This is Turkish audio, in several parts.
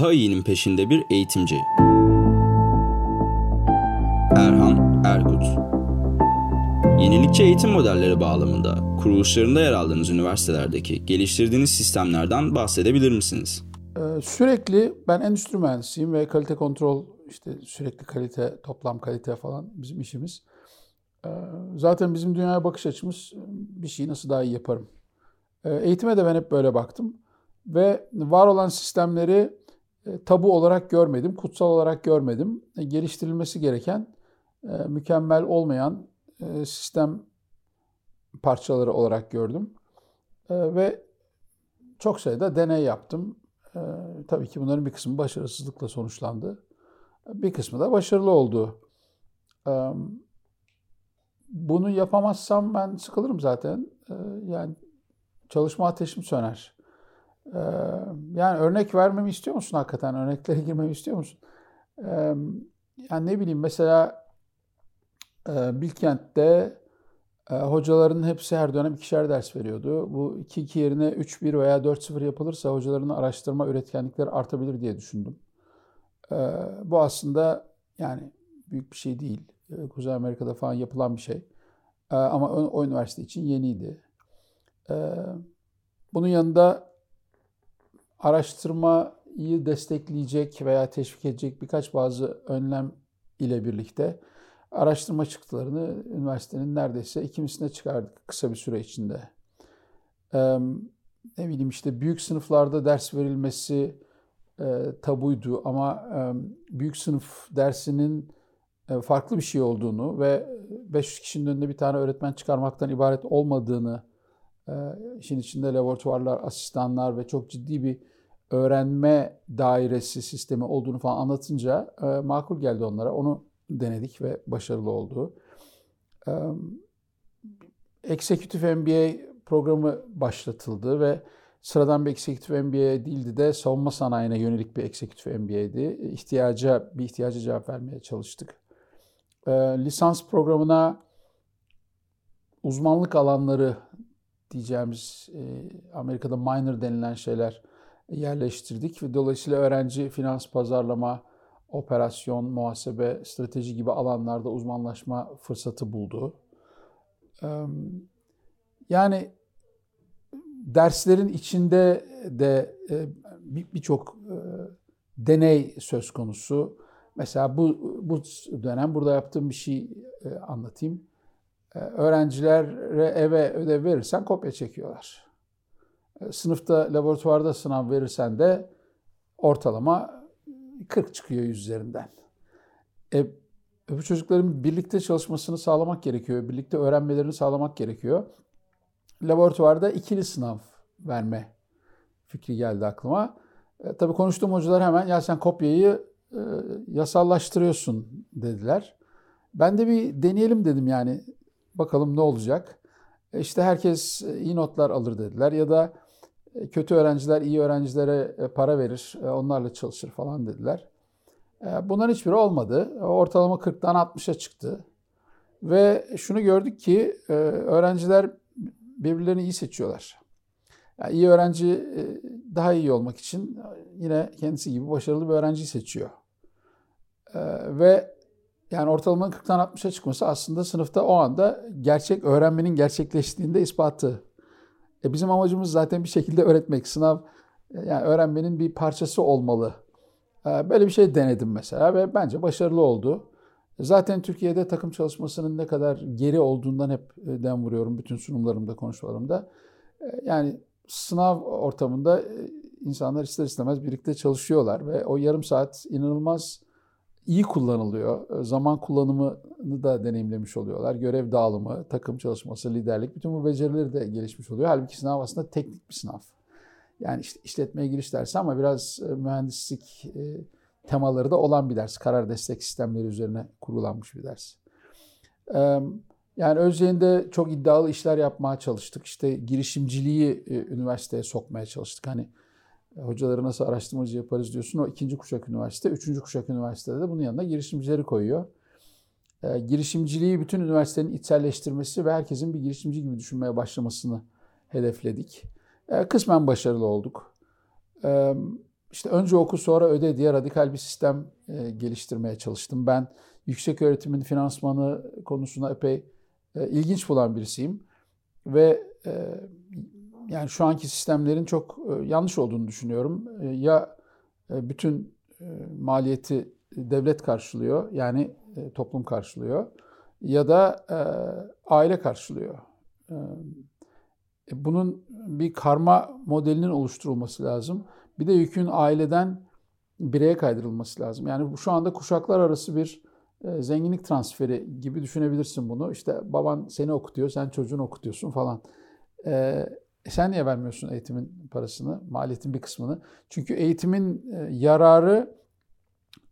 Daha iyinin peşinde bir eğitimci. Erhan Erkut Yenilikçi eğitim modelleri bağlamında kuruluşlarında yer aldığınız üniversitelerdeki geliştirdiğiniz sistemlerden bahsedebilir misiniz? Ee, sürekli ben endüstri mühendisiyim ve kalite kontrol işte sürekli kalite, toplam kalite falan bizim işimiz. Ee, zaten bizim dünyaya bakış açımız bir şeyi nasıl daha iyi yaparım. Ee, eğitime de ben hep böyle baktım ve var olan sistemleri tabu olarak görmedim, kutsal olarak görmedim. E, geliştirilmesi gereken, e, mükemmel olmayan sistem parçaları olarak gördüm. Ve çok sayıda deney yaptım. Tabii ki bunların bir kısmı başarısızlıkla sonuçlandı. Bir kısmı da başarılı oldu. Bunu yapamazsam ben sıkılırım zaten. Yani çalışma ateşim söner. Ee, yani örnek vermemi istiyor musun hakikaten? Örneklere girmemi istiyor musun? Ee, yani ne bileyim mesela e, Bilkent'te e, hocaların hepsi her dönem ikişer ders veriyordu. Bu 2-2 yerine 3-1 veya 4-0 yapılırsa hocaların araştırma üretkenlikleri artabilir diye düşündüm. Ee, bu aslında yani büyük bir şey değil. Kuzey Amerika'da falan yapılan bir şey. Ama o üniversite için yeniydi. Bunun yanında araştırmayı destekleyecek veya teşvik edecek birkaç bazı önlem ile birlikte araştırma çıktılarını üniversitenin neredeyse ikimisine çıkardık kısa bir süre içinde. Ee, ne bileyim işte büyük sınıflarda ders verilmesi e, tabuydu ama e, büyük sınıf dersinin e, farklı bir şey olduğunu ve 500 kişinin önünde bir tane öğretmen çıkarmaktan ibaret olmadığını işin içinde laboratuvarlar, asistanlar ve çok ciddi bir öğrenme dairesi sistemi olduğunu falan anlatınca e, makul geldi onlara. Onu denedik ve başarılı oldu. E, Executive MBA programı başlatıldı ve sıradan bir Executive MBA değildi de savunma sanayine yönelik bir Executive MBA'di. İhtiyaca, bir ihtiyaca cevap vermeye çalıştık. E, lisans programına uzmanlık alanları diyeceğimiz e, Amerika'da minor denilen şeyler yerleştirdik ve dolayısıyla öğrenci finans, pazarlama, operasyon, muhasebe, strateji gibi alanlarda uzmanlaşma fırsatı buldu. Yani derslerin içinde de e, birçok e, deney söz konusu. Mesela bu, bu dönem burada yaptığım bir şey anlatayım. Ee, öğrencilere eve ödev verirsen kopya çekiyorlar. Ee, sınıfta, laboratuvarda sınav verirsen de ortalama 40 çıkıyor yüzlerinden. E, bu çocukların birlikte çalışmasını sağlamak gerekiyor. Birlikte öğrenmelerini sağlamak gerekiyor. Laboratuvarda ikili sınav verme fikri geldi aklıma. E, tabii konuştuğum hocalar hemen ya sen kopyayı e, yasallaştırıyorsun dediler. Ben de bir deneyelim dedim yani. Bakalım ne olacak? E, işte herkes e, iyi notlar alır dediler ya da e, kötü öğrenciler iyi öğrencilere para verir, onlarla çalışır falan dediler. Bunların hiçbiri olmadı. Ortalama 40'tan 60'a çıktı. Ve şunu gördük ki öğrenciler birbirlerini iyi seçiyorlar. Yani iyi öğrenci daha iyi olmak için yine kendisi gibi başarılı bir öğrenciyi seçiyor. Ve yani ortalamanın 40'tan 60'a çıkması aslında sınıfta o anda gerçek öğrenmenin gerçekleştiğinde ispatı. E bizim amacımız zaten bir şekilde öğretmek. Sınav yani öğrenmenin bir parçası olmalı. E, böyle bir şey denedim mesela ve bence başarılı oldu. Zaten Türkiye'de takım çalışmasının ne kadar geri olduğundan hep e, dem vuruyorum bütün sunumlarımda, konuşmalarımda. E, yani sınav ortamında insanlar ister istemez birlikte çalışıyorlar ve o yarım saat inanılmaz iyi kullanılıyor. Zaman kullanımını da deneyimlemiş oluyorlar. Görev dağılımı, takım çalışması, liderlik bütün bu becerileri de gelişmiş oluyor. Halbuki sınav aslında teknik bir sınav. Yani işte işletmeye giriş dersi ama biraz e, mühendislik e, temaları da olan bir ders. Karar destek sistemleri üzerine kurulanmış bir ders. Yani Özyeğin'de çok iddialı işler yapmaya çalıştık. İşte girişimciliği e, üniversiteye sokmaya çalıştık. Hani hocaları nasıl araştırmacı yaparız diyorsun. O ikinci kuşak üniversite. Üçüncü kuşak üniversitede de bunun yanında girişimcileri koyuyor. E, girişimciliği bütün üniversitenin içselleştirmesi ve herkesin bir girişimci gibi düşünmeye başlamasını hedefledik. E, kısmen başarılı olduk. E, işte önce oku sonra öde diye radikal bir sistem e, geliştirmeye çalıştım. Ben yüksek öğretimin finansmanı konusuna epey e, ilginç bulan birisiyim. Ve e, yani şu anki sistemlerin çok e, yanlış olduğunu düşünüyorum. E, ya e, bütün maliyeti devlet karşılıyor yani toplum karşılıyor ya da aile karşılıyor. Bunun bir karma modelinin oluşturulması lazım. Bir de yükün aileden bireye kaydırılması lazım. Yani şu anda kuşaklar arası bir zenginlik transferi gibi düşünebilirsin bunu. İşte baban seni okutuyor, sen çocuğunu okutuyorsun falan. E, sen niye vermiyorsun eğitimin parasını, maliyetin bir kısmını? Çünkü eğitimin e, yararı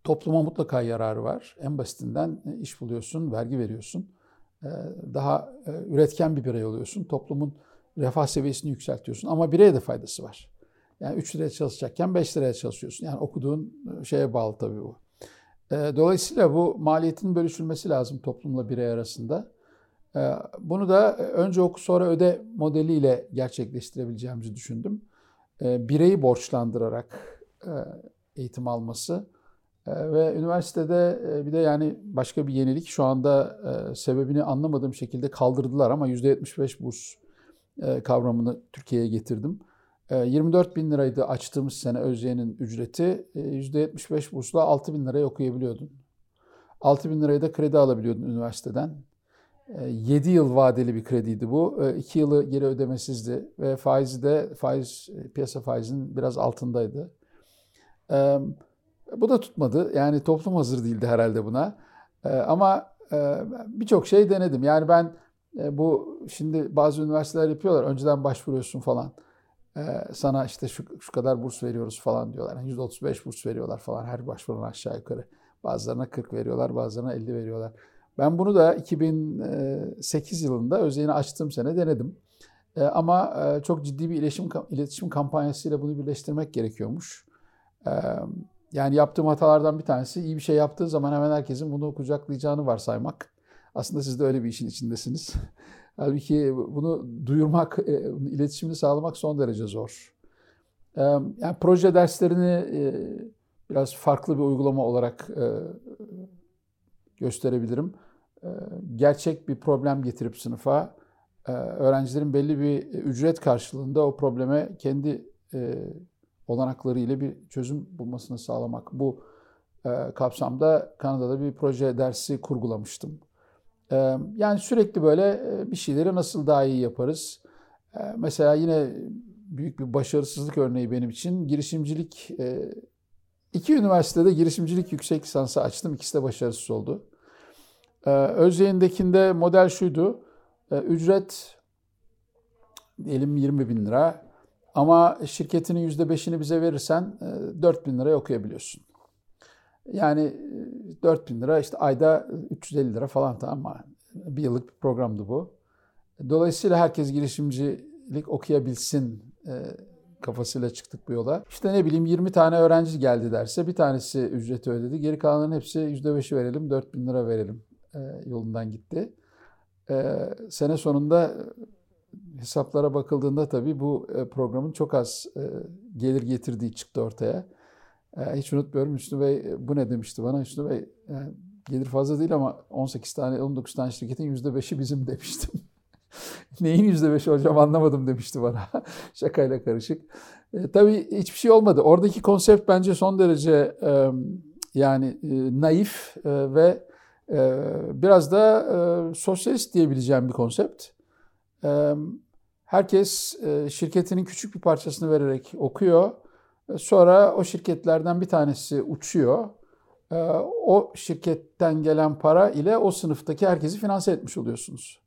topluma mutlaka yararı var. En basitinden e, iş buluyorsun, vergi veriyorsun. Daha üretken bir birey oluyorsun. Toplumun refah seviyesini yükseltiyorsun. Ama bireye de faydası var. Yani 3 liraya çalışacakken 5 liraya çalışıyorsun. Yani okuduğun şeye bağlı tabii bu. Dolayısıyla bu maliyetin bölüşülmesi lazım toplumla birey arasında. Bunu da önce oku sonra öde modeliyle gerçekleştirebileceğimizi düşündüm. Bireyi borçlandırarak eğitim alması ve üniversitede bir de yani başka bir yenilik şu anda sebebini anlamadığım şekilde kaldırdılar ama %75 burs kavramını Türkiye'ye getirdim. 24 ee, bin liraydı açtığımız sene Özyeğin'in ücreti. %75 ee, bursla 6 bin liraya okuyabiliyordun. 6 bin liraya da kredi alabiliyordun üniversiteden. 7 ee, yıl vadeli bir krediydi bu. 2 yılı geri ödemesizdi ve faizi de faiz piyasa faizinin biraz altındaydı. Bu da tutmadı. Yani toplum hazır değildi herhalde buna. Ama e, birçok şey denedim. Yani ben e, bu şimdi bazı üniversiteler yapıyorlar. Önceden başvuruyorsun falan. Ee, sana işte şu, şu kadar burs veriyoruz falan diyorlar. Yani %35 burs veriyorlar falan her başvuran aşağı yukarı. Bazılarına 40 veriyorlar, bazılarına 50 veriyorlar. Ben bunu da 2008 yılında Özyeğin'i açtığım sene denedim. Ee, ama e, çok ciddi bir iletişim, iletişim kampanyasıyla bunu birleştirmek gerekiyormuş. Ee, yani yaptığım hatalardan bir tanesi iyi bir şey yaptığı zaman hemen herkesin bunu kucaklayacağını varsaymak. Aslında siz de öyle bir işin içindesiniz. Halbuki bunu duyurmak, e, iletişimini sağlamak son derece zor. E, yani proje derslerini e, biraz farklı bir uygulama olarak gösterebilirim. Gerçek bir problem getirip sınıfa öğrencilerin belli bir ücret karşılığında o probleme kendi olanakları ile bir çözüm bulmasını sağlamak. Bu kapsamda Kanada'da bir proje dersi kurgulamıştım. Yani sürekli böyle bir şeyleri nasıl daha iyi yaparız? Mesela yine büyük bir başarısızlık örneği benim için girişimcilik. İki üniversitede girişimcilik yüksek lisansı açtım. İkisi de başarısız oldu. Özyeğin'dekinde model şuydu. Ücret diyelim 20 bin lira. Ama şirketinin %5'ini bize verirsen 4 bin liraya okuyabiliyorsun. Yani 4 bin lira işte ayda 350 lira falan tamam mı? Bir yıllık bir programdı bu. Dolayısıyla herkes girişimcilik okuyabilsin e, kafasıyla çıktık bu yola. İşte ne bileyim 20 tane öğrenci geldi derse bir tanesi ücreti ödedi. Geri kalanların hepsi %5'i verelim 4 bin lira verelim e, yolundan gitti. E, sene sonunda hesaplara bakıldığında tabii bu programın çok az gelir getirdiği çıktı ortaya. Hiç unutmuyorum Hüsnü Bey e, bu ne demişti bana. Hüsnü Bey yani gelir fazla değil ama 18 tane 19 tane şirketin %5'i bizim demiştim. Neyin %5'i hocam anlamadım demişti bana. Şakayla karışık. E, tabii hiçbir şey olmadı. Oradaki konsept bence son derece e, yani e, naif e, ve e, biraz da e, sosyalist diyebileceğim bir konsept. E, herkes e, şirketinin küçük bir parçasını vererek okuyor Sonra o şirketlerden bir tanesi uçuyor. Ee, o şirketten gelen para ile o sınıftaki herkesi finanse etmiş oluyorsunuz.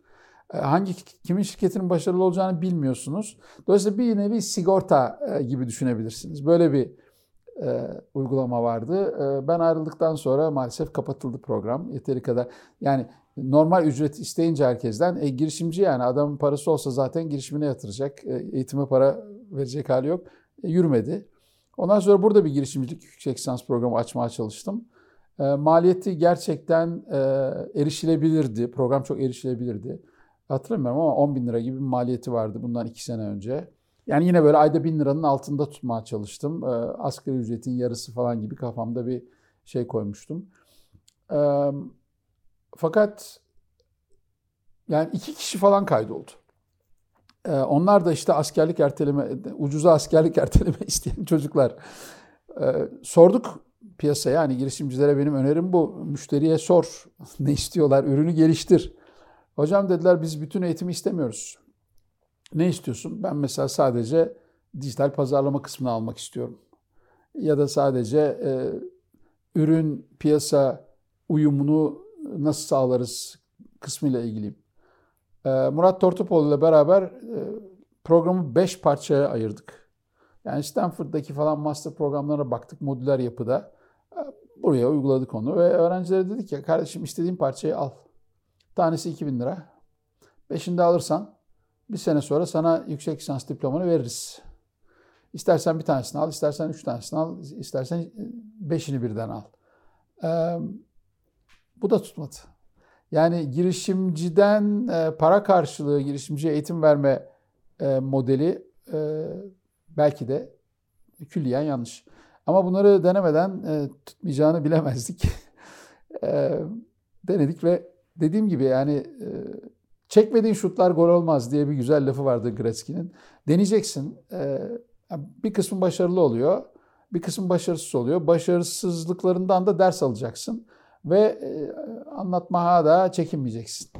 Ee, hangi kimin şirketinin başarılı olacağını bilmiyorsunuz. Dolayısıyla bir nevi sigorta e, gibi düşünebilirsiniz. Böyle bir e, uygulama vardı. E, ben ayrıldıktan sonra maalesef kapatıldı program. Yeteri kadar yani normal ücret isteyince herkesten e, girişimci yani adamın parası olsa zaten girişimine yatıracak. E, eğitime para verecek hali yok. E, yürümedi. Ondan sonra burada bir girişimcilik yüksek lisans programı açmaya çalıştım. E, maliyeti gerçekten e, erişilebilirdi. Program çok erişilebilirdi. Hatırlamıyorum ama 10 bin lira gibi bir maliyeti vardı bundan iki sene önce. Yani yine böyle ayda bin liranın altında tutmaya çalıştım. E, asgari ücretin yarısı falan gibi kafamda bir şey koymuştum. E, fakat yani iki kişi falan kaydoldu. E, onlar da işte askerlik erteleme, ucuza askerlik erteleme isteyen çocuklar. Sorduk piyasaya yani girişimcilere benim önerim bu. Müşteriye sor ne istiyorlar, ürünü geliştir. Hocam dediler biz bütün eğitimi istemiyoruz. Ne istiyorsun? Ben mesela sadece dijital pazarlama kısmını almak istiyorum. Ya da sadece e, ürün piyasa uyumunu nasıl sağlarız kısmıyla ilgiliyim. E, Murat Tortopoğlu ile beraber e, programı 5 parçaya ayırdık. Yani Stanford'daki falan master programlara baktık modüler yapıda. E, buraya uyguladık onu ve öğrencilere dedik ya kardeşim istediğin parçayı al. Tanesi 2000 lira. Beşini de alırsan bir sene sonra sana yüksek lisans diplomanı veririz. İstersen bir tanesini al, istersen üç tanesini al, istersen beşini birden al. Ee, bu da tutmadı. Yani girişimciden e, para karşılığı girişimciye eğitim verme e, modeli e, belki de külliyen yanlış. Ama bunları denemeden e, tutmayacağını bilemezdik. e, denedik ve dediğim gibi yani e, çekmediğin şutlar gol olmaz diye bir güzel lafı vardı Gretzky'nin. Deneyeceksin. E, bir kısmı başarılı oluyor, bir kısmı başarısız oluyor. Başarısızlıklarından da ders alacaksın ve e, anlatmaya da çekinmeyeceksin.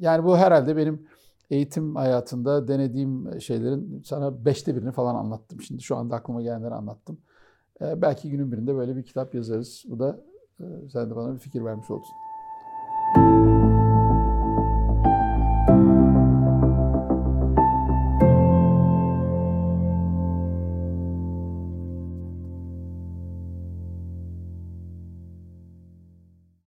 Yani bu herhalde benim eğitim hayatında denediğim şeylerin sana beşte birini falan anlattım. Şimdi şu anda aklıma gelenleri anlattım. Belki günün birinde böyle bir kitap yazarız. Bu da sen de bana bir fikir vermiş oldun.